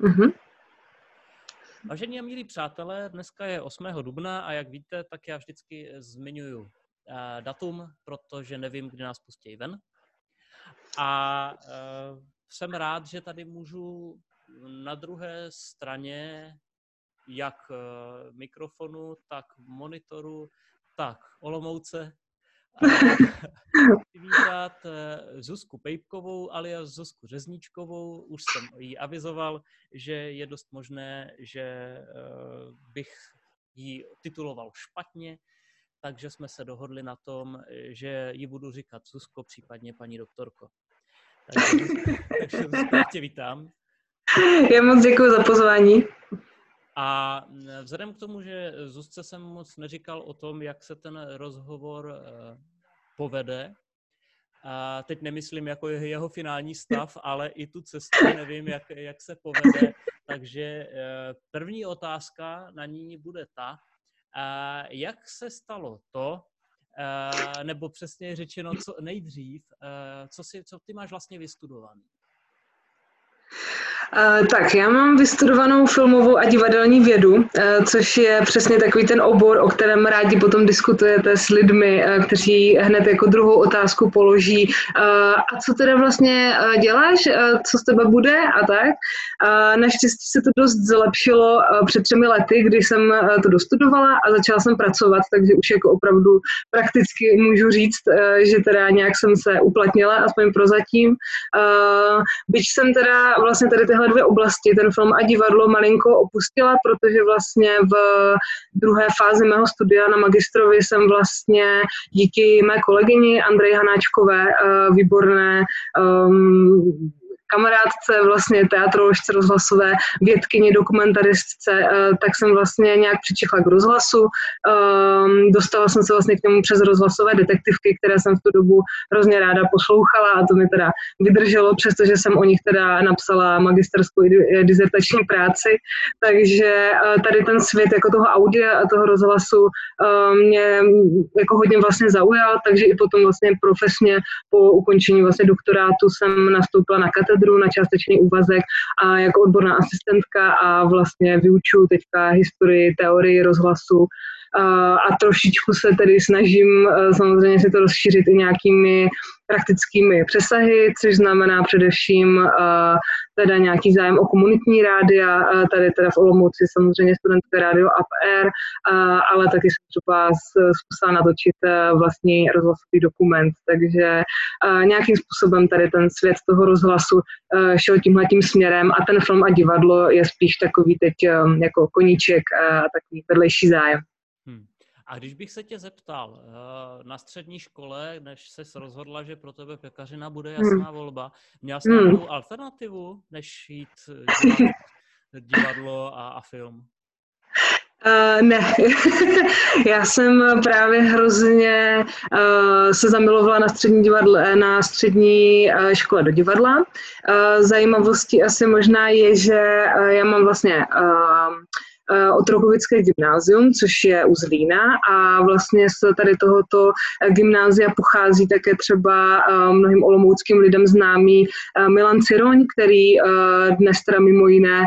Mm-hmm. Vážení a milí přátelé, dneska je 8. dubna a jak víte, tak já vždycky zmiňuji eh, datum, protože nevím, kdy nás pustí ven. A uh, jsem rád, že tady můžu na druhé straně jak uh, mikrofonu, tak monitoru, tak Olomouce vítat eh, Zuzku Pejpkovou alias Zuzku Řezníčkovou. Už jsem jí avizoval, že je dost možné, že eh, bych ji tituloval špatně, takže jsme se dohodli na tom, že ji budu říkat Zuzko, případně paní doktorko. Takže, takže Zuzko, tě vítám. Já moc děkuji za pozvání. A vzhledem k tomu, že Zuzce jsem moc neříkal o tom, jak se ten rozhovor eh, povede, a teď nemyslím jako jeho finální stav, ale i tu cestu nevím, jak, jak se povede. Takže eh, první otázka na ní bude ta, jak se stalo to, eh, nebo přesně řečeno, co nejdřív, co, si, co ty máš vlastně vystudovaný? Uh, tak, já mám vystudovanou filmovou a divadelní vědu, uh, což je přesně takový ten obor, o kterém rádi potom diskutujete s lidmi, uh, kteří hned jako druhou otázku položí, a co teda vlastně děláš, co z tebe bude a tak. Naštěstí se to dost zlepšilo před třemi lety, kdy jsem to dostudovala a začala jsem pracovat, takže už jako opravdu prakticky můžu říct, že teda nějak jsem se uplatnila, aspoň prozatím. Byť jsem teda vlastně tady tyhle dvě oblasti, ten film a divadlo malinko opustila, protože vlastně v druhé fázi mého studia na magistrovi jsem vlastně díky mé kolegyni Andrej Hanáčkové, eh, výborné um, kamarádce, vlastně teatroložce rozhlasové, vědkyni, dokumentaristce, eh, tak jsem vlastně nějak přičechla k rozhlasu. Ehm, dostala jsem se vlastně k němu přes rozhlasové detektivky, které jsem v tu dobu hrozně ráda poslouchala a to mi teda vydrželo, přestože jsem o nich teda napsala magisterskou dizertační práci. Takže eh, tady ten svět jako toho audia a toho rozhlasu eh, mě jako hodně vlastně zaujal, takže i potom vlastně profesně po ukončení vlastně doktorátu jsem nastoupila na katedru katedru na částečný úvazek a jako odborná asistentka a vlastně vyučuju teďka historii, teorii rozhlasu. A trošičku se tedy snažím samozřejmě si to rozšířit i nějakými praktickými přesahy, což znamená především uh, teda nějaký zájem o komunitní rádia, uh, tady teda v Olomouci samozřejmě studentské rádio UpAir, uh, ale taky jsem třeba zkusila natočit vlastní rozhlasový dokument, takže nějakým způsobem tady ten svět toho rozhlasu šel tímhletím směrem a ten film a divadlo je spíš takový teď um, jako koníček a takový vedlejší zájem. A když bych se tě zeptal, eh, na střední škole, než se rozhodla, že pro tebe pekařina bude hmm. jasná volba, měl jsi hmm. nějakou alternativu, než jít dělat divadlo a, a film? Uh, ne, já jsem právě hrozně uh, se zamilovala na střední divadle, na střední uh, škole do divadla. Uh, zajímavostí asi možná je, že uh, já mám vlastně uh, Eh, Otrokovické gymnázium, což je u Zlína a vlastně z tady tohoto eh, gymnázia pochází také třeba eh, mnohým olomouckým lidem známý Milan Ciroň, který dnes teda mimo jiné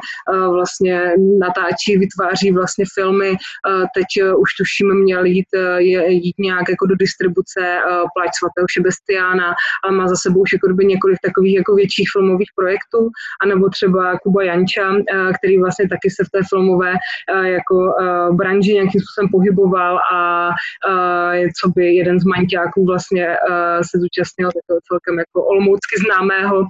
vlastně natáčí, vytváří vlastně filmy. Teď už tuším měl jít, jít nějak jako do distribuce Pláč svatého Šebestiána, ale má za sebou už jako několik takových jako větších filmových projektů, anebo třeba Kuba Janča, který vlastně taky se v té filmové Eh, jako eh, branži nějakým způsobem pohyboval a eh, co by jeden z manťáků vlastně se zúčastnil takového celkem jako olomoucky známého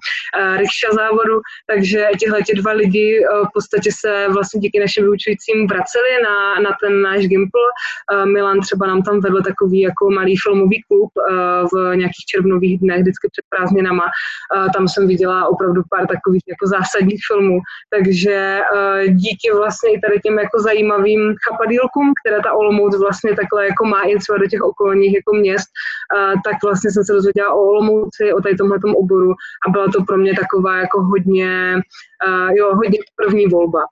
rikša závodu, takže těhle tě dva lidi v podstatě se vlastně díky našim vyučujícím vraceli na, na ten náš Gimpl. Milan třeba nám tam vedl takový jako malý filmový klub v nějakých červnových dnech, vždycky před prázdninama. Tam jsem viděla opravdu pár takových jako zásadních filmů, takže díky vlastně i tady těm jako zajímavým chapadílkům, které ta Olomouc vlastně takhle jako má i třeba do těch okolních jako měst, tak vlastně jsem se dozvěděla o Olomouci, o tady tomhle oboru a byla to pro mě taková jako hodně, jo, hodně první volba.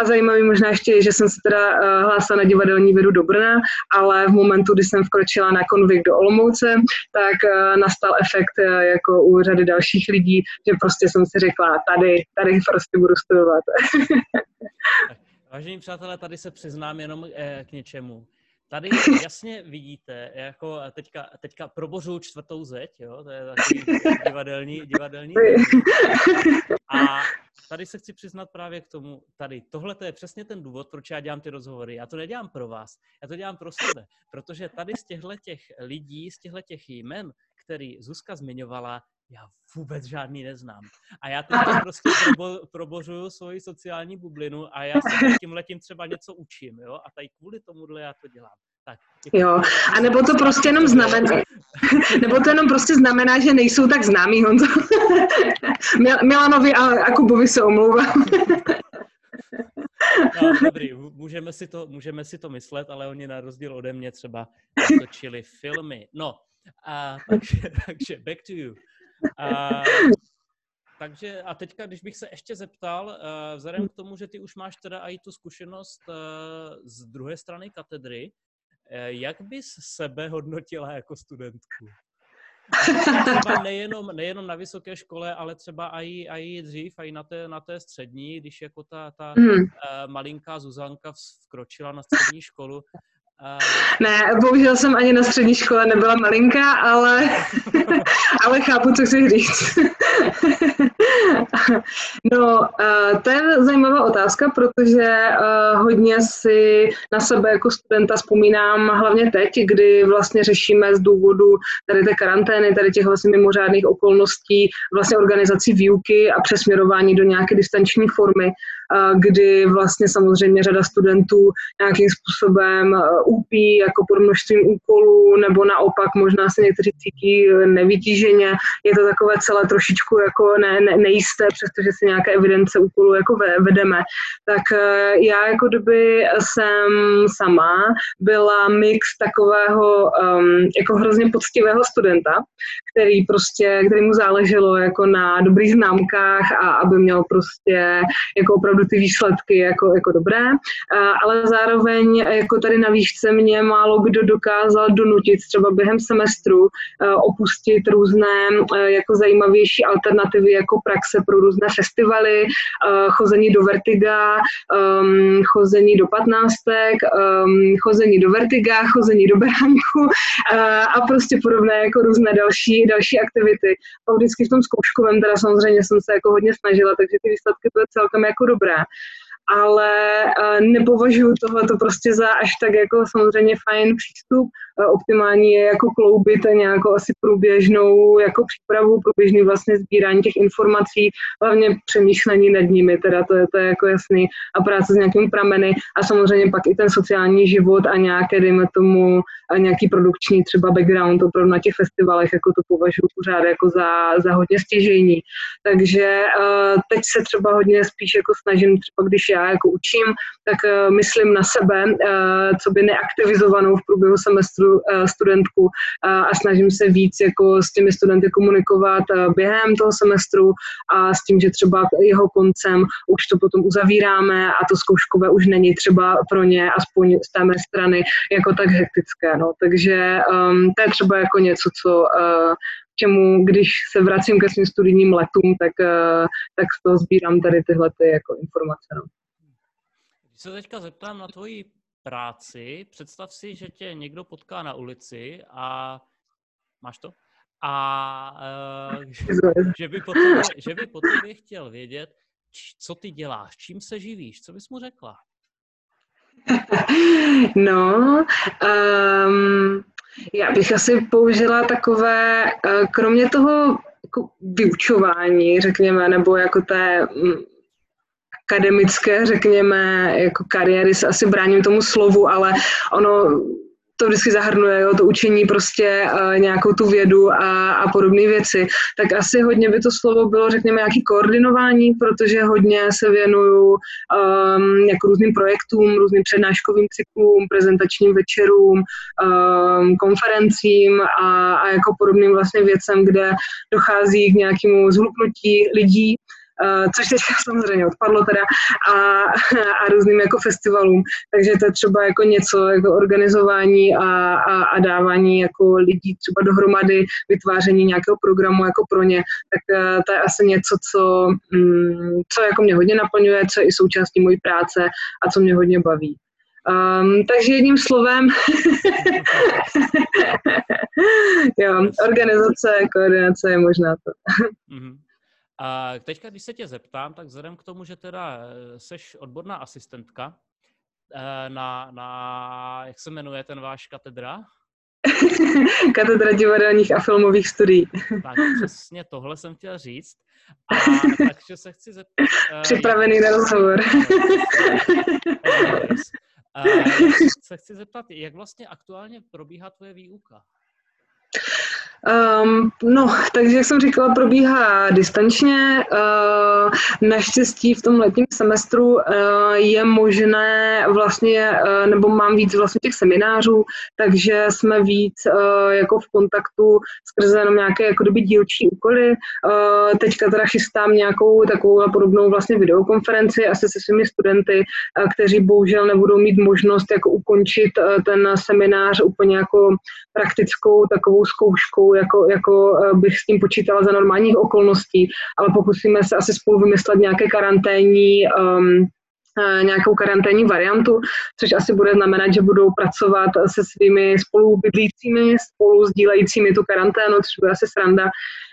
A zajímavý možná ještě je, že jsem se teda hlásila na divadelní vědu do Brna, ale v momentu, kdy jsem vkročila na konvik do Olomouce, tak nastal efekt jako u řady dalších lidí, že prostě jsem si řekla, tady, tady prostě budu studovat. Vážení přátelé, tady se přiznám jenom eh, k něčemu. Tady jasně vidíte, jako teďka, teďka probořuju čtvrtou zeď, jo, to je takový divadelní, divadelní. A tady se chci přiznat právě k tomu, tady, tohle to je přesně ten důvod, proč já dělám ty rozhovory. Já to nedělám pro vás, já to dělám pro sebe, protože tady z těchto těch lidí, z těchto těch jmen, který Zuzka zmiňovala, já vůbec žádný neznám. A já teď prostě probo, probořuju svoji sociální bublinu a já se tím letím třeba něco učím, jo? A tady kvůli tomuhle já to dělám. Tak, jo, a nebo to prostě jenom znamená, nebo to jenom prostě znamená, že nejsou tak známí, Honzo. Milanovi a, a Kubovi se omlouvám. No, dobrý, můžeme si, to, můžeme si to myslet, ale oni na rozdíl ode mě třeba točili filmy. No, a, takže, takže back to you. A, takže a teďka, když bych se ještě zeptal, uh, vzhledem k tomu, že ty už máš teda i tu zkušenost uh, z druhé strany katedry, uh, jak bys sebe hodnotila jako studentku? třeba nejenom, nejenom na vysoké škole, ale třeba i, i dřív, i na té, na té střední, když jako ta, ta hmm. uh, malinká Zuzanka vkročila na střední školu, ne, bohužel jsem ani na střední škole nebyla malinká, ale, ale chápu, co chci říct. no, to je zajímavá otázka, protože hodně si na sebe jako studenta vzpomínám hlavně teď, kdy vlastně řešíme z důvodu tady té karantény, tady těch vlastně mimořádných okolností vlastně organizací výuky a přesměrování do nějaké distanční formy kdy vlastně samozřejmě řada studentů nějakým způsobem úpí jako pod množstvím úkolů, nebo naopak možná se někteří cítí nevytíženě. Je to takové celé trošičku jako ne, ne, nejisté, přestože si nějaké evidence úkolů jako vedeme. Tak e, já jako doby jsem sama byla mix takového um, jako hrozně poctivého studenta, který prostě, který mu záleželo jako na dobrých známkách a aby měl prostě jako opravdu ty výsledky jako, jako dobré, ale zároveň jako tady na výšce mě málo kdo dokázal donutit třeba během semestru opustit různé jako zajímavější alternativy jako praxe pro různé festivaly, chození do Vertiga, chození do patnáctek, chození do Vertiga, chození do Beránku a prostě podobné jako různé další, další aktivity. A vždycky v tom zkouškovém teda samozřejmě jsem se jako hodně snažila, takže ty výsledky byly celkem jako dobré ale uh, nepovažuji tohle prostě za až tak jako samozřejmě fajn přístup. Uh, optimální je jako kloubit nějakou asi průběžnou jako přípravu, průběžný vlastně sbírání těch informací, hlavně přemýšlení nad nimi, teda to je, to je jako jasný, a práce s nějakými prameny a samozřejmě pak i ten sociální život a nějaké, dejme tomu, nějaký produkční třeba background opravdu na těch festivalech, jako to považuji pořád jako za, za hodně stěžení. Takže uh, teď se třeba hodně spíš jako snažím, třeba když já jako učím, tak uh, myslím na sebe, uh, co by neaktivizovanou v průběhu semestru uh, studentku a snažím se víc jako s těmi studenty komunikovat během toho semestru a s tím, že třeba jeho koncem už to potom uzavíráme a to zkouškové už není třeba pro ně, aspoň z té mé strany, jako tak hektické. No. Takže um, to je třeba jako něco, co uh, čemu, když se vracím ke svým studijním letům, tak, uh, tak toho sbírám tady tyhle ty jako informace. No se teďka zeptám na tvoji práci, představ si, že tě někdo potká na ulici a máš to? A uh, že, by po že by po tobě chtěl vědět, co ty děláš, čím se živíš, co bys mu řekla? No, um, já bych asi použila takové, uh, kromě toho jako vyučování, řekněme, nebo jako té mm, akademické, řekněme, jako kariéry se asi bráním tomu slovu, ale ono to vždycky zahrnuje, jo, to učení prostě uh, nějakou tu vědu a, a podobné věci, tak asi hodně by to slovo bylo, řekněme, nějaký koordinování, protože hodně se věnuju um, jako různým projektům, různým přednáškovým cyklům, prezentačním večerům, um, konferencím a, a jako podobným vlastně věcem, kde dochází k nějakému zhlupnutí lidí což teďka samozřejmě odpadlo teda, a, a různým jako festivalům. Takže to je třeba jako něco jako organizování a, a, a dávání jako lidí třeba dohromady, vytváření nějakého programu jako pro ně, tak uh, to je asi něco, co, um, co jako mě hodně naplňuje, co je i součástí mojí práce a co mě hodně baví. Um, takže jedním slovem, jo, organizace, koordinace je možná to. A teďka, když se tě zeptám, tak vzhledem k tomu, že teda eh, seš odborná asistentka eh, na, na jak se jmenuje ten váš katedra? Katedra divadelních a filmových studií. Tak přesně tohle jsem chtěl říct. A takže se chci zeptat... Eh, Připravený na rozhovor. se chci zeptat, jak vlastně aktuálně probíhá tvoje výuka? Um, no, takže jak jsem říkala, probíhá distančně. Uh, naštěstí v tom letním semestru uh, je možné vlastně, uh, nebo mám víc vlastně těch seminářů, takže jsme víc uh, jako v kontaktu skrze jenom nějaké jako doby dílčí úkoly. Uh, teďka teda chystám nějakou takovou podobnou vlastně videokonferenci asi se svými studenty, uh, kteří bohužel nebudou mít možnost jako ukončit uh, ten seminář úplně jako praktickou takovou zkouškou jako, jako eh, bych s tím počítala za normálních okolností, ale pokusíme se asi spolu vymyslet nějaké karanténní um, nějakou karanténní variantu, což asi bude znamenat, že budou pracovat se svými spolubydlícími, spolu sdílejícími tu karanténu, což bude asi sranda.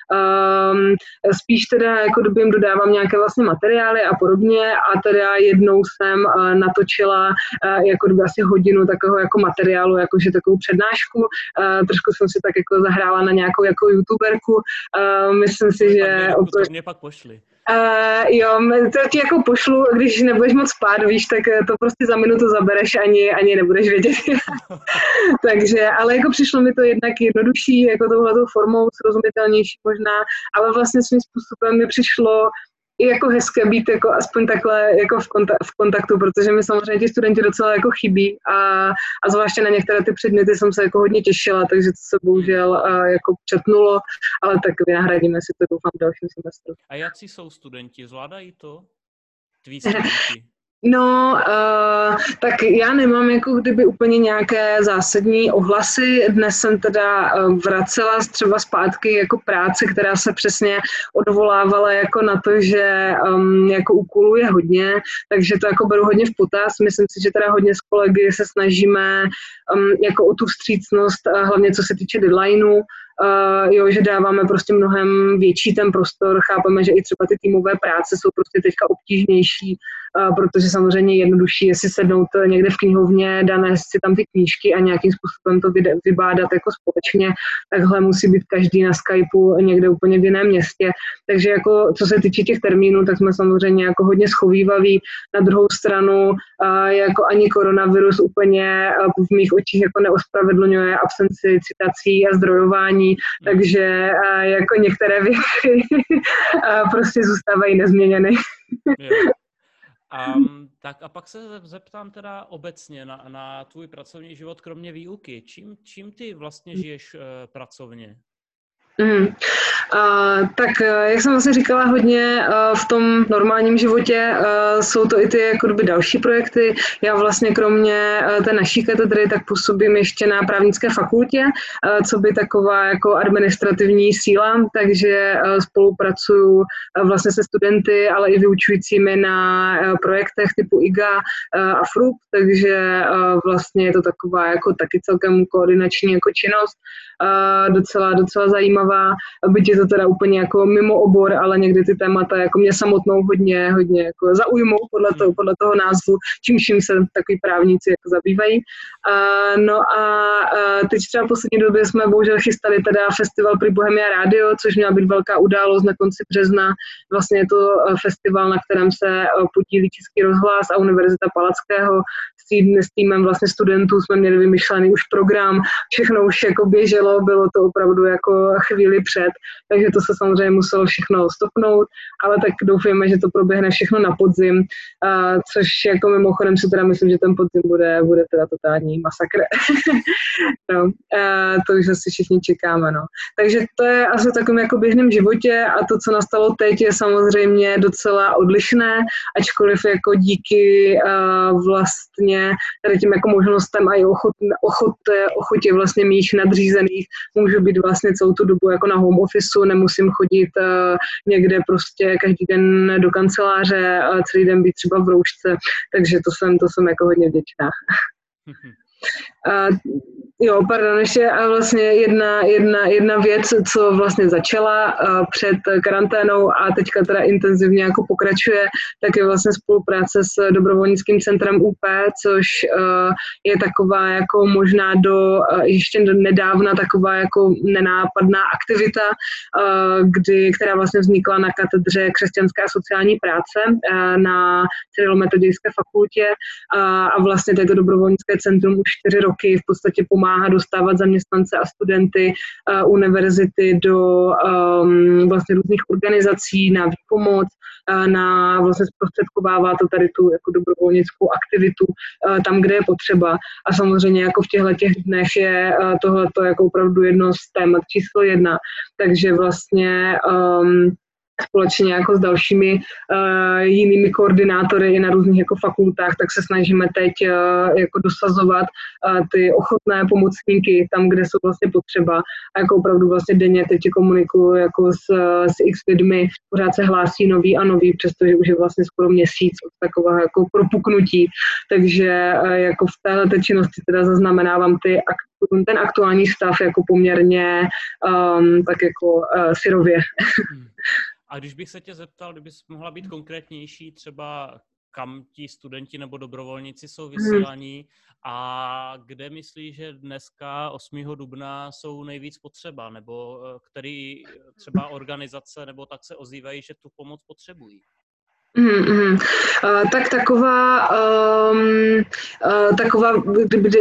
Um, spíš teda jako doby jim dodávám nějaké vlastně materiály a podobně a teda jednou jsem uh, natočila uh, jako doby asi hodinu takového jako materiálu, jakože takovou přednášku. Uh, trošku jsem si tak jako zahrála na nějakou jako youtuberku. Uh, myslím si, že... Opět... Mě pak pošli. Uh, jo, to ti jako pošlu, když nebudeš moc spát, víš, tak eh, to prostě za minutu zabereš, ani, ani nebudeš vědět. Takže, ale jako přišlo mi to jednak jednodušší, jako touhletou formou, srozumitelnější možná, ale vlastně svým způsobem mi přišlo i jako hezké být jako aspoň takhle jako v, konta- v kontaktu, protože mi samozřejmě ti studenti docela jako chybí a, a zvláště na některé ty předměty jsem se jako hodně těšila, takže to se bohužel a, jako četnulo, ale tak vynahradíme si to doufám v dalším semestru. A jaký jsou studenti? Zvládají to? Tví studenti? No, uh, tak já nemám jako kdyby úplně nějaké zásadní ohlasy. Dnes jsem teda uh, vracela třeba zpátky jako práce, která se přesně odvolávala jako na to, že um, jako úkolů je hodně, takže to jako beru hodně v potaz. Myslím si, že teda hodně s kolegy se snažíme um, jako o tu vstřícnost, uh, hlavně co se týče deadlineu, Uh, jo, že dáváme prostě mnohem větší ten prostor, chápeme, že i třeba ty týmové práce jsou prostě teďka obtížnější, protože samozřejmě jednodušší je si sednout někde v knihovně, dané si tam ty knížky a nějakým způsobem to vybádat jako společně. Takhle musí být každý na Skypeu někde úplně v jiném městě. Takže jako, co se týče těch termínů, tak jsme samozřejmě jako hodně schovývaví. Na druhou stranu jako ani koronavirus úplně v mých očích jako neospravedlňuje absenci citací a zdrojování, takže jako některé věci prostě zůstávají nezměněny. Um, tak a pak se zeptám teda obecně na, na tvůj pracovní život, kromě výuky. Čím, čím ty vlastně žiješ uh, pracovně? Mm. Tak eh, jak jsem vlastně říkala hodně uh, v tom normálním životě, uh, jsou to i ty jako by další projekty. Já vlastně kromě té naší katedry tak působím ještě na právnické fakultě, co by taková jako administrativní síla, takže spolupracuju vlastně se studenty, ale i vyučujícími na projektech typu IGA a FRUP, takže vlastně je to taková jako taky celkem koordinační jako činnost, docela, docela zajímavá, byť je to teda úplně jako mimo obor, ale někdy ty témata jako mě samotnou hodně, hodně jako zaujmou podle toho, podle toho názvu, čím vším se takový právníci jako zabývají. Uh, no a uh, teď třeba v poslední době jsme bohužel chystali teda festival pri Bohemia Radio, což měla být velká událost na konci března. Vlastně je to festival, na kterém se podílí Český rozhlas a Univerzita Palackého. S týmem vlastně studentů jsme měli vymyšlený už program, všechno už jako běželo, bylo to opravdu jako chvíli před, takže to se samozřejmě muselo všechno stopnout, ale tak doufujeme, že to proběhne všechno na podzim, což jako mimochodem si teda myslím, že ten podzim bude, bude teda totální masakr. no, to už asi všichni čekáme, no. Takže to je asi takovým jako běžném životě a to, co nastalo teď, je samozřejmě docela odlišné, ačkoliv jako díky uh, vlastně tady tím jako možnostem a i ochot, ochot, ochotě vlastně mých nadřízených můžu být vlastně celou tu dobu jako na home officeu, nemusím chodit uh, někde prostě každý den do kanceláře a celý den být třeba v roušce, takže to jsem, to jsem jako hodně vděčná. Uh, jo, pardon, ještě a vlastně jedna, jedna, jedna věc, co vlastně začala před karanténou a teďka teda intenzivně jako pokračuje, tak je vlastně spolupráce s dobrovolnickým centrem UP, což je taková jako možná do ještě do nedávna taková jako nenápadná aktivita, kdy, která vlastně vznikla na katedře křesťanské a sociální práce na Cyrilometodijské fakultě a vlastně této dobrovolnické centrum už čtyři roky v podstatě pomáhá dostávat zaměstnance a studenty uh, univerzity do um, vlastně různých organizací na výpomoc, uh, na vlastně zprostředkovává to tady tu jako dobrovolnickou aktivitu uh, tam, kde je potřeba. A samozřejmě jako v těchto těch dnech je uh, tohle jako opravdu jedno z témat číslo jedna. Takže vlastně um, společně jako s dalšími uh, jinými koordinátory i na různých jako fakultách, tak se snažíme teď uh, jako dosazovat uh, ty ochotné pomocníky tam, kde jsou vlastně potřeba a jako opravdu vlastně denně teď komunikuju jako s, s x lidmi, pořád se hlásí nový a nový, přestože už je vlastně skoro měsíc od takového jako propuknutí, takže uh, jako v téhle činnosti teda zaznamenávám ty ten aktuální stav jako poměrně um, tak jako uh, syrově. Hmm. A když bych se tě zeptal, kdybys mohla být konkrétnější, třeba kam ti studenti nebo dobrovolníci jsou mhm. vysílaní a kde myslíš, že dneska 8. dubna jsou nejvíc potřeba, nebo eh, který třeba organizace nebo tak se ozývají, že tu pomoc potřebují? Mm-hmm. Uh, tak taková, um, uh, taková,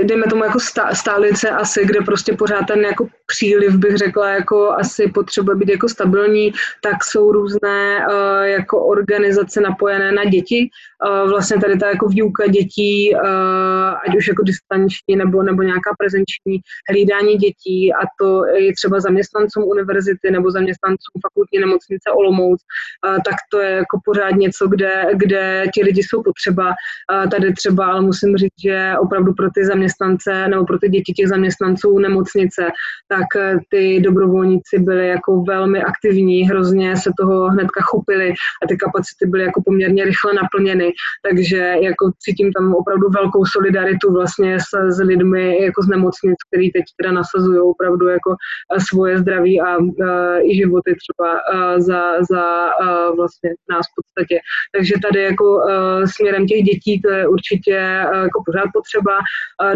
dejme tomu jako stálice asi, kde prostě pořád ten jako příliv, bych řekla, jako asi potřebuje být jako stabilní, tak jsou různé uh, jako organizace napojené na děti. Uh, vlastně tady ta jako výuka dětí, uh, ať už jako distanční nebo, nebo nějaká prezenční hlídání dětí a to i třeba zaměstnancům univerzity nebo zaměstnancům fakultní nemocnice Olomouc, uh, tak to je jako pořád něco, kde, kde ti lidi jsou potřeba. Tady třeba, ale musím říct, že opravdu pro ty zaměstnance nebo pro ty děti těch zaměstnanců nemocnice, tak tak ty dobrovolníci byli jako velmi aktivní, hrozně se toho hnedka chopili a ty kapacity byly jako poměrně rychle naplněny, takže jako cítím tam opravdu velkou solidaritu vlastně s, s lidmi jako z nemocnic, který teď teda nasazují opravdu jako eh, svoje zdraví a uh, i životy třeba za, za vlastně nás v podstatě. Takže tady jako uh, směrem těch dětí to je určitě uh, jako pořád potřeba.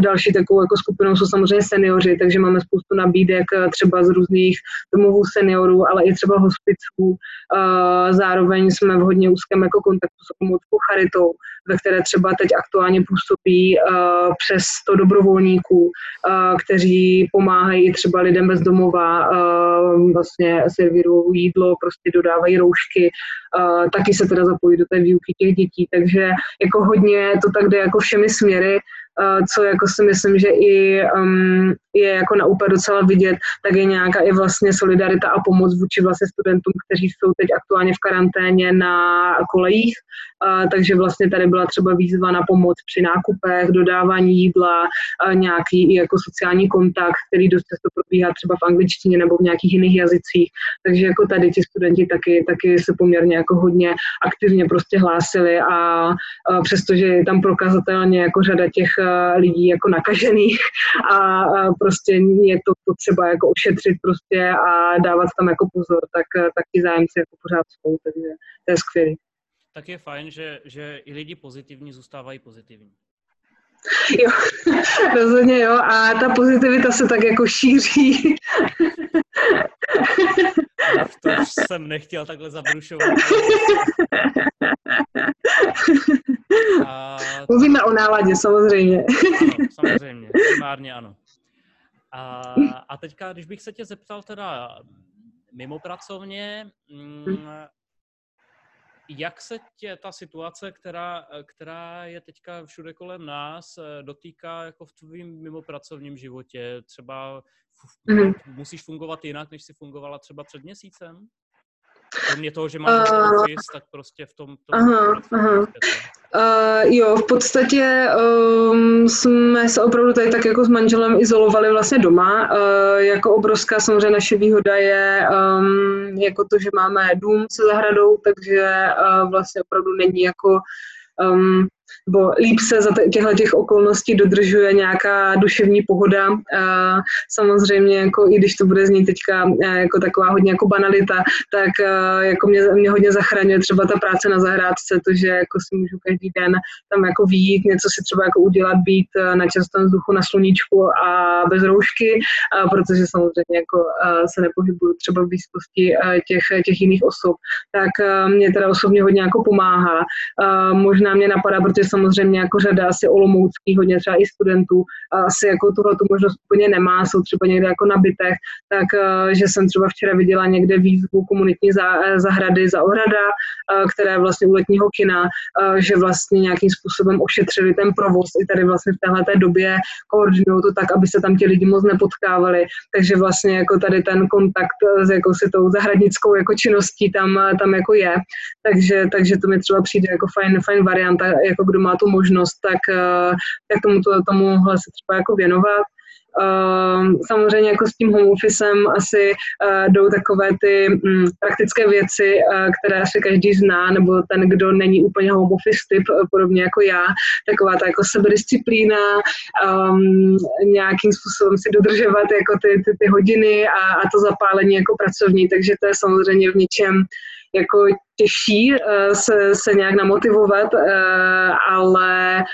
Další takovou jako skupinou jsou samozřejmě seniori, takže máme spoustu nabídek Eh, třeba z různých domovů seniorů, ale i třeba hospiců. Eh, zároveň jsme v hodně úzkém jako kontaktu s Pomorskou charitou, ve které třeba teď aktuálně působí eh, přes 100 dobrovolníků, kteří pomáhají třeba lidem bez domova, vlastně servírují jídlo, prostě dodávají roušky, taky se teda zapojí do té výuky těch dětí, takže jako hodně to tak jde jako všemi směry co jako si myslím, že i um, je jako na úplně docela vidět, tak je nějaká i vlastně solidarita a pomoc vůči vlastně studentům, kteří jsou teď aktuálně v karanténě na kolejích, takže vlastně tady byla třeba výzva na pomoc při nákupech, dodávání jídla, nějaký i jako sociální kontakt, který dost často probíhá třeba v angličtině nebo v nějakých jiných jazycích, takže jako tady ti studenti taky, taky se poměrně jako hodně aktivně prostě hlásili a přestože je tam prokazatelně jako řada těch lidí jako nakažených a prostě je to potřeba jako ošetřit prostě a dávat tam jako pozor, tak, eh, tak ti zájemci jako pořád jsou, takže to je skvělé. Tak je fajn, že, že i lidi pozitivní zůstávají pozitivní. Jo, rozhodně jo. A ta pozitivita se tak jako šíří. To už jsem nechtěl takhle zabrušovat. A... Mluvíme o náladě, samozřejmě. Ano, samozřejmě, primárně ano. A, a teďka, když bych se tě zeptal teda, mimo pracovně, mm, jak se tě ta situace, která, která je teďka všude kolem nás, eh, dotýká jako v tvým mimopracovním životě? Třeba mm-hmm. musíš fungovat jinak, než jsi fungovala třeba před měsícem? Kromě toho, že máš uh, office, tak prostě v tom... tom aha, aha. Uh, jo, v podstatě um, jsme se opravdu tady tak jako s manželem izolovali vlastně doma. Uh, jako obrovská samozřejmě naše výhoda je um, jako to, že máme dům se zahradou, takže uh, vlastně opravdu není jako um, nebo líp se za těchto těch okolností dodržuje nějaká duševní pohoda. Samozřejmě, jako i když to bude znít teďka jako taková hodně jako banalita, tak jako mě, mě hodně zachraňuje třeba ta práce na zahrádce, to, že jako si můžu každý den tam jako výjít, něco si třeba jako udělat, být na čerstvém vzduchu, na sluníčku a bez roušky, protože samozřejmě jako se nepohybuju třeba v blízkosti těch, těch jiných osob, tak mě teda osobně hodně jako pomáhá. Možná mě napadá, protože samozřejmě jako řada asi olomouckých, hodně třeba i studentů, a asi jako tuhle tu možnost úplně nemá, jsou třeba někde jako na bytech, tak eh, že jsem třeba včera viděla někde výzvu komunitní eh, zahrady za ohrada, eh, které vlastně u letního kina, že vlastně nějakým způsobem ošetřili ten provoz i tady vlastně v téhle době, koordinují to tak, aby se tam ti lidi moc nepotkávali, takže vlastně jako tady ten kontakt s jakousi tou zahradnickou jako činností tam, tam jako je, takže, takže to mi třeba přijde jako fajn, fajn varianta, jako kdo má tu možnost, tak, eh, tak tomu, tomuhle se třeba jako věnovat. Uh, samozřejmě jako s tím home officem asi uh, jdou takové ty um, praktické věci, uh, které asi každý zná, nebo ten, kdo není úplně home office typ, podobně jako já, taková ta jako sebedisciplína, um, nějakým způsobem si dodržovat jako ty, ty, ty hodiny a, a to zapálení jako pracovní, takže to je samozřejmě v něčem jako těžší uh, se, se nějak namotivovat, uh, ale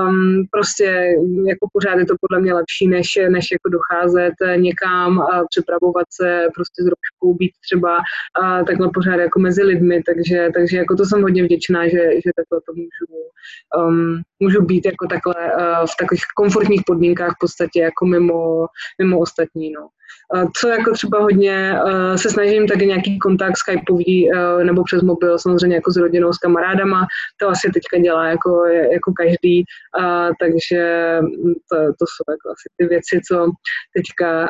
um, prostě jako pořád je to podle mě lepší, než, než jako docházet někam a připravovat se prostě s rouškou, být třeba uh, takhle pořád jako mezi lidmi, takže, takže jako to jsem hodně vděčná, že, že takhle to můžu, um, můžu být jako takhle uh, v takových komfortních podmínkách v podstatě jako mimo, mimo ostatní, no. Co jako třeba hodně se snažím taky nějaký kontakt Skypeový nebo přes mobil, samozřejmě jako s rodinou, s kamarádama, to asi teďka dělá jako, jako každý, takže to, to jsou jako asi ty věci, co teďka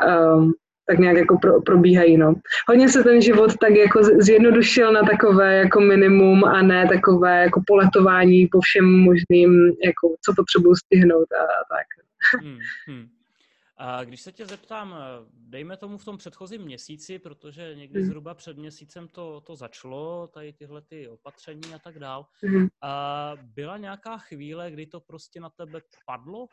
tak nějak jako pro, probíhají. No. Hodně se ten život tak jako zjednodušil na takové jako minimum a ne takové jako poletování po všem možným, jako co potřebuji stihnout a tak. Hmm, hmm. A když se tě zeptám, dejme tomu v tom předchozím měsíci, protože někdy mhm. zhruba před měsícem to, to začalo, tady tyhle ty opatření a tak dál, mhm. a byla nějaká chvíle, kdy to prostě na tebe padlo?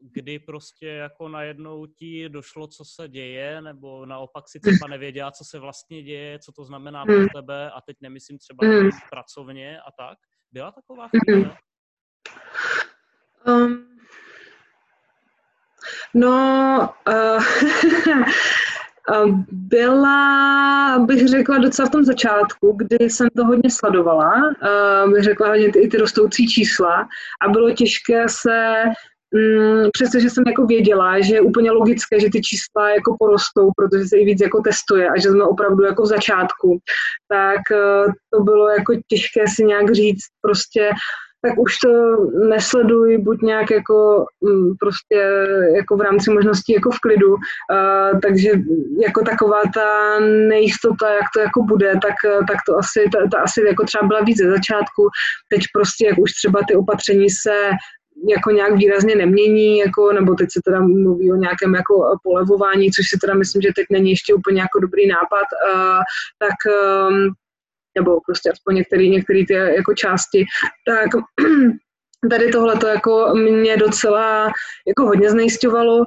kdy prostě jako najednou ti došlo, co se děje, nebo naopak si třeba nevěděla, co se vlastně děje, co to znamená pro mhm. tebe a teď nemyslím třeba pracovně a tak. Byla taková chvíle? Um, No, uh, byla, bych řekla, docela v tom začátku, kdy jsem to hodně sledovala, uh, bych řekla hodně i ty rostoucí čísla a bylo těžké se Mm, přestože jsem jako věděla, že je úplně logické, že ty čísla jako porostou, protože se i víc jako testuje a že jsme opravdu jako v začátku, tak to bylo jako těžké si nějak říct prostě, tak už to nesleduji buď nějak jako mm, prostě jako v rámci možností jako v klidu, takže jako taková ta nejistota, jak to jako bude, tak, tak to asi, ta, ta asi jako třeba byla víc ze začátku, teď prostě jak už třeba ty opatření se jako nějak výrazně nemění, jako, nebo teď se teda mluví o nějakém jako polevování, což si teda myslím, že teď není ještě úplně jako dobrý nápad, uh, tak um, nebo prostě aspoň některé některé ty jako části, tak tady tohle to jako mě docela jako hodně znejistovalo.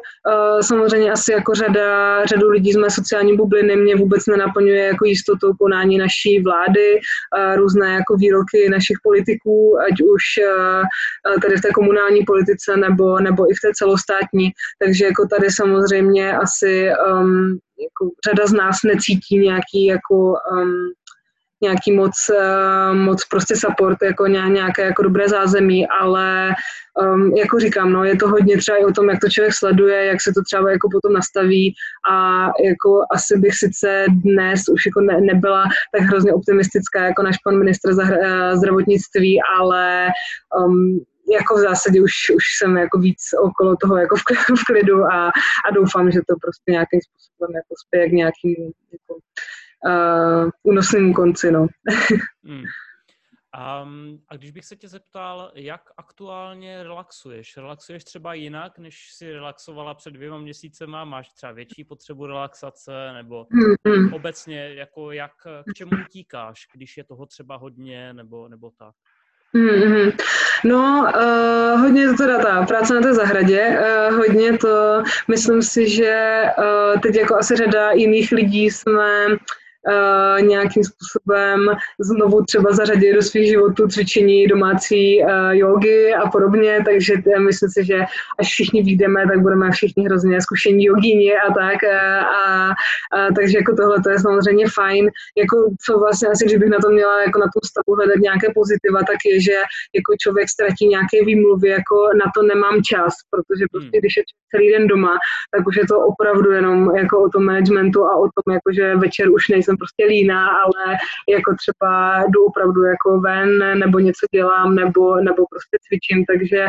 Samozřejmě asi jako řada, řadu lidí z mé sociální bubliny mě vůbec nenaplňuje jako jistotou konání naší vlády, různé jako výroky našich politiků, ať už tady v té komunální politice nebo, nebo i v té celostátní. Takže jako tady samozřejmě asi um, jako řada z nás necítí nějaký jako um, nějaký moc, uh, moc prostě support, jako nějaké jako dobré zázemí, ale um, jako říkám, no, je to hodně třeba i o tom, jak to člověk sleduje, jak se to třeba jako potom nastaví a jako asi bych sice dnes už jako ne, nebyla tak hrozně optimistická jako náš pan ministr zdravotnictví, ale um, jako v zásadě už, už jsem jako víc okolo toho jako v, v klidu a, a doufám, že to prostě nějakým způsobem jako spěje k nějakým jako, uh, únosným konci, no. hmm. Um, a když bych se tě zeptal, jak aktuálně relaxuješ? Relaxuješ třeba jinak, než si relaxovala před dvěma měsícema? Máš třeba větší potřebu relaxace? Nebo mm-hmm. obecně, jako jak, k čemu utíkáš, když je toho třeba hodně, nebo, nebo tak? Mm-hmm. No, uh, hodně to teda ta práce na té zahradě, uh, hodně to, myslím si, že uh, teď jako asi řada jiných lidí jsme uh, nějakým způsobem znovu třeba zařadit do svých životů cvičení domácí uh, jogy a podobně, takže myslím si, že až všichni výjdeme, tak budeme všichni hrozně zkušení jogíni a tak. A, a, a, takže jako tohle to je samozřejmě fajn. Jako co vlastně asi, když bych na to měla jako na tom stavu hledat nějaké pozitiva, tak je, že jako člověk ztratí nějaké výmluvy, jako na to nemám čas, protože prostě hmm. když je celý den doma, tak už je to opravdu jenom jako o tom managementu a o tom, jako že večer už nejsem prostě líná, ale jako třeba jdu opravdu jako ven, nebo něco dělám, nebo, nebo prostě cvičím, takže,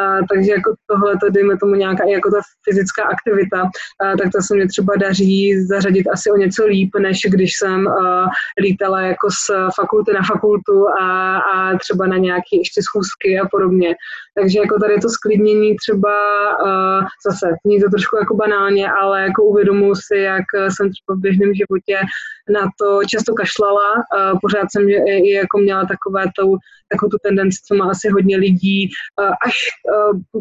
a, takže jako tohle, to dejme tomu nějaká jako ta fyzická aktivita, a, tak to se mě třeba daří zařadit asi o něco líp, než když jsem a, lítala jako z fakulty na fakultu a, a třeba na nějaké ještě schůzky a podobně. Takže jako tady to sklidnění třeba uh, zase, není to trošku jako banálně, ale jako uvědomuji si, jak jsem třeba v běžném životě na to často kašlala. Pořád jsem i jako měla takové tou, takovou tu tendenci, co má asi hodně lidí. Až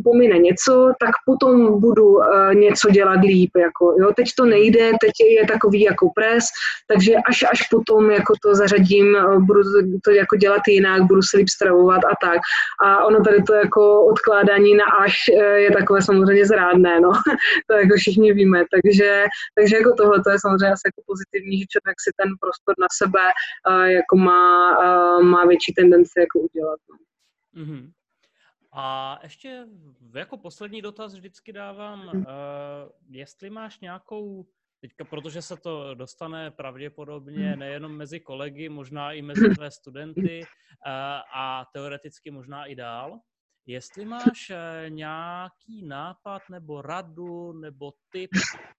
pomine něco, tak potom budu něco dělat líp. Jako, jo. Teď to nejde, teď je takový jako pres, takže až, až potom jako to zařadím, budu to jako dělat jinak, budu se líp stravovat a tak. A ono tady to jako odkládání na až e, je takové samozřejmě zrádné, no. to jako všichni víme. Takže, takže jako tohle to je samozřejmě asi jako pozitivní, že člověk si ten prostor na sebe jako má, má větší tendenci jako udělat. Mm-hmm. A ještě jako poslední dotaz vždycky dávám, uh, jestli máš nějakou, teďka protože se to dostane pravděpodobně mhm. nejenom mezi kolegy, možná i mezi tvé studenty uh, a teoreticky možná i dál, Jestli máš eh, nějaký nápad nebo radu nebo tip,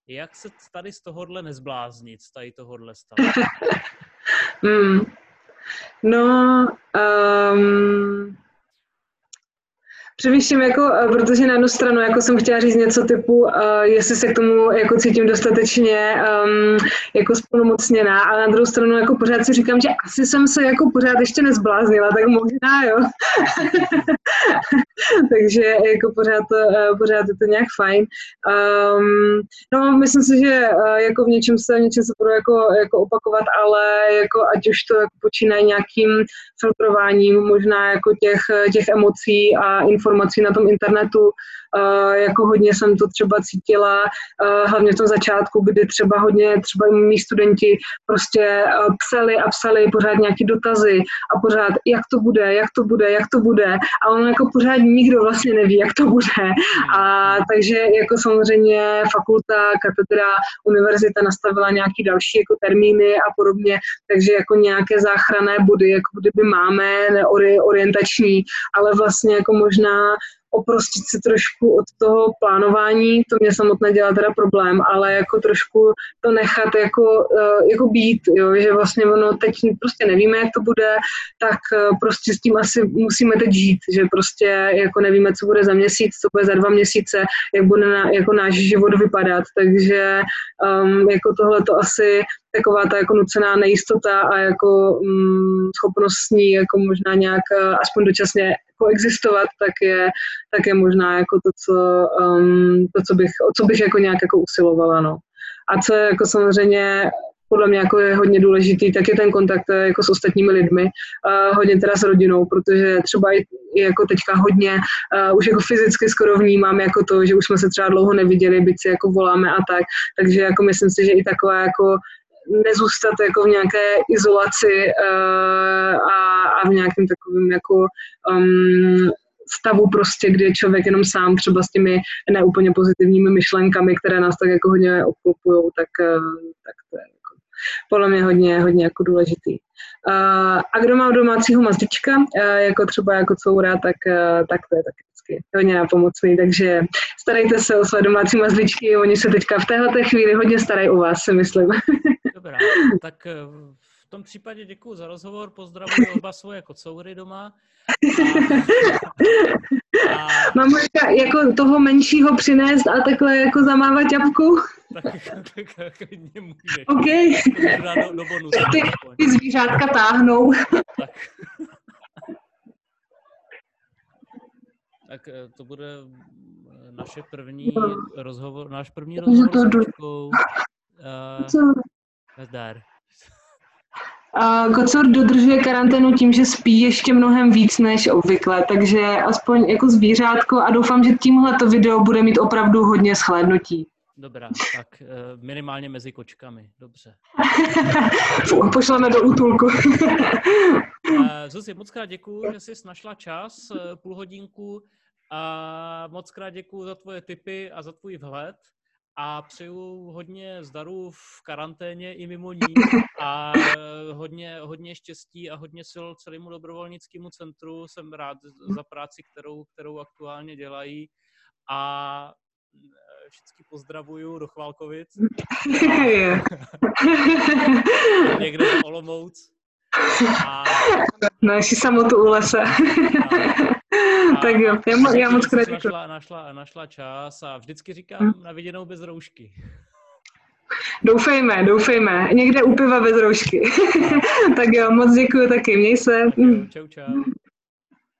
jak se tady z tohohle nezbláznit, z tady tohohle stavu? hmm. No, um, Přemýšlím, jako, eh, protože na jednu stranu jako jsem chtěla říct něco typu, uh, jestli se k tomu jako cítím dostatečně um, jako splnomocněná, ale na druhou stranu jako pořád si říkám, že asi jsem se jako pořád ještě nezbláznila, tak možná jo. Takže jako pořád, uh, pořád je to nějak fajn. Um, no, myslím si, že uh, jako v něčem se, v něčem se budu jako, jako opakovat, ale jako ať už to jako počínají nějakým filtrováním možná jako těch, těch emocí a informací, informací na tom internetu. Jako hodně jsem to třeba cítila, hlavně v tom začátku, kdy třeba hodně, třeba mý studenti prostě psali a psali pořád nějaké dotazy a pořád, jak to bude, jak to bude, jak to bude. A ono jako pořád nikdo vlastně neví, jak to bude. A takže jako samozřejmě fakulta, katedra, univerzita nastavila nějaký další jako termíny a podobně, takže jako nějaké záchranné body, jako kdyby máme, orientační, ale vlastně jako možná oprostit se trošku od toho plánování, to mě samotné dělá teda problém, ale jako trošku to nechat jako, eh, jako být, jo, že vlastně ono teď prostě nevíme, jak to bude, tak eh, prostě s tím asi musíme teď žít, že prostě jako nevíme, co bude za měsíc, co bude za dva měsíce, jak bude na, jako náš život vypadat, takže um, jako tohle to asi taková ta jako nucená nejistota a jako um, schopnost s ní jako možná nějak uh, aspoň dočasně koexistovat, tak je, tak je možná jako to, co, um, to, co bych, o co bych jako nějak jako usilovala, no. A co jako samozřejmě podle mě jako je hodně důležitý, tak je ten kontakt eh, jako s ostatními lidmi, uh, hodně teda s rodinou, protože třeba i, i jako teďka hodně, uh, už jako fyzicky skoro vnímám jako to, že už jsme se třeba dlouho neviděli, byť si jako voláme a tak, takže jako myslím si, že i taková jako nezůstat jako v nějaké izolaci uh, a, a v nějakém takovém jako um, stavu prostě, kdy člověk jenom sám třeba s těmi neúplně pozitivními myšlenkami, které nás tak jako hodně obklopují, tak, uh, tak to je jako podle mě hodně, hodně jako důležitý. Uh, a kdo má domácího mazlička, uh, jako třeba jako coura, tak, tak to je taky vždycky hodně napomocný, takže starejte se o své domácí mazličky, oni se teďka v téhle chvíli hodně starají o vás, si myslím. Dobrá, tak v tom případě děkuji za rozhovor, pozdravuji oba svoje kocoury doma. A, a... Mám jako toho menšího přinést a takhle jako zamávat ťapku? Tak klidně můžeš. OK. Do, do bonusu, ty, ty zvířátka táhnou. Tak. tak eh, to bude eh, naše první rozhovor, náš první rozhovor s Kočkou. Kocor dodržuje karanténu tím, že spí ještě mnohem víc než obvykle, takže aspoň jako zvířátko a doufám, že tímhle to video bude mít opravdu hodně shlédnutí. Dobrá, tak eh, minimálně mezi kočkami, dobře. Pošleme do útulku. Eh, Zuzi, moc krát děkuji, že jsi našla čas, eh, půl hodinku a moc krát děkuji za tvoje tipy a za tvůj vhled a přeju hodně zdaru v karanténě i mimo ní a hodně, hodně štěstí a hodně sil celému dobrovolnickému centru. Jsem rád za práci, kterou, kterou aktuálně dělají a všichni pozdravuju do Chválkovic. Někde do Olomouc. A... No, jestli samotu u lese. Tak jo, já, já moc krát našla, našla, našla čas a vždycky říkám hm? na viděnou bez roušky. Doufejme, doufejme. Někde u piva bez roušky. tak jo, moc děkuji taky. Měj se. Čau, čau.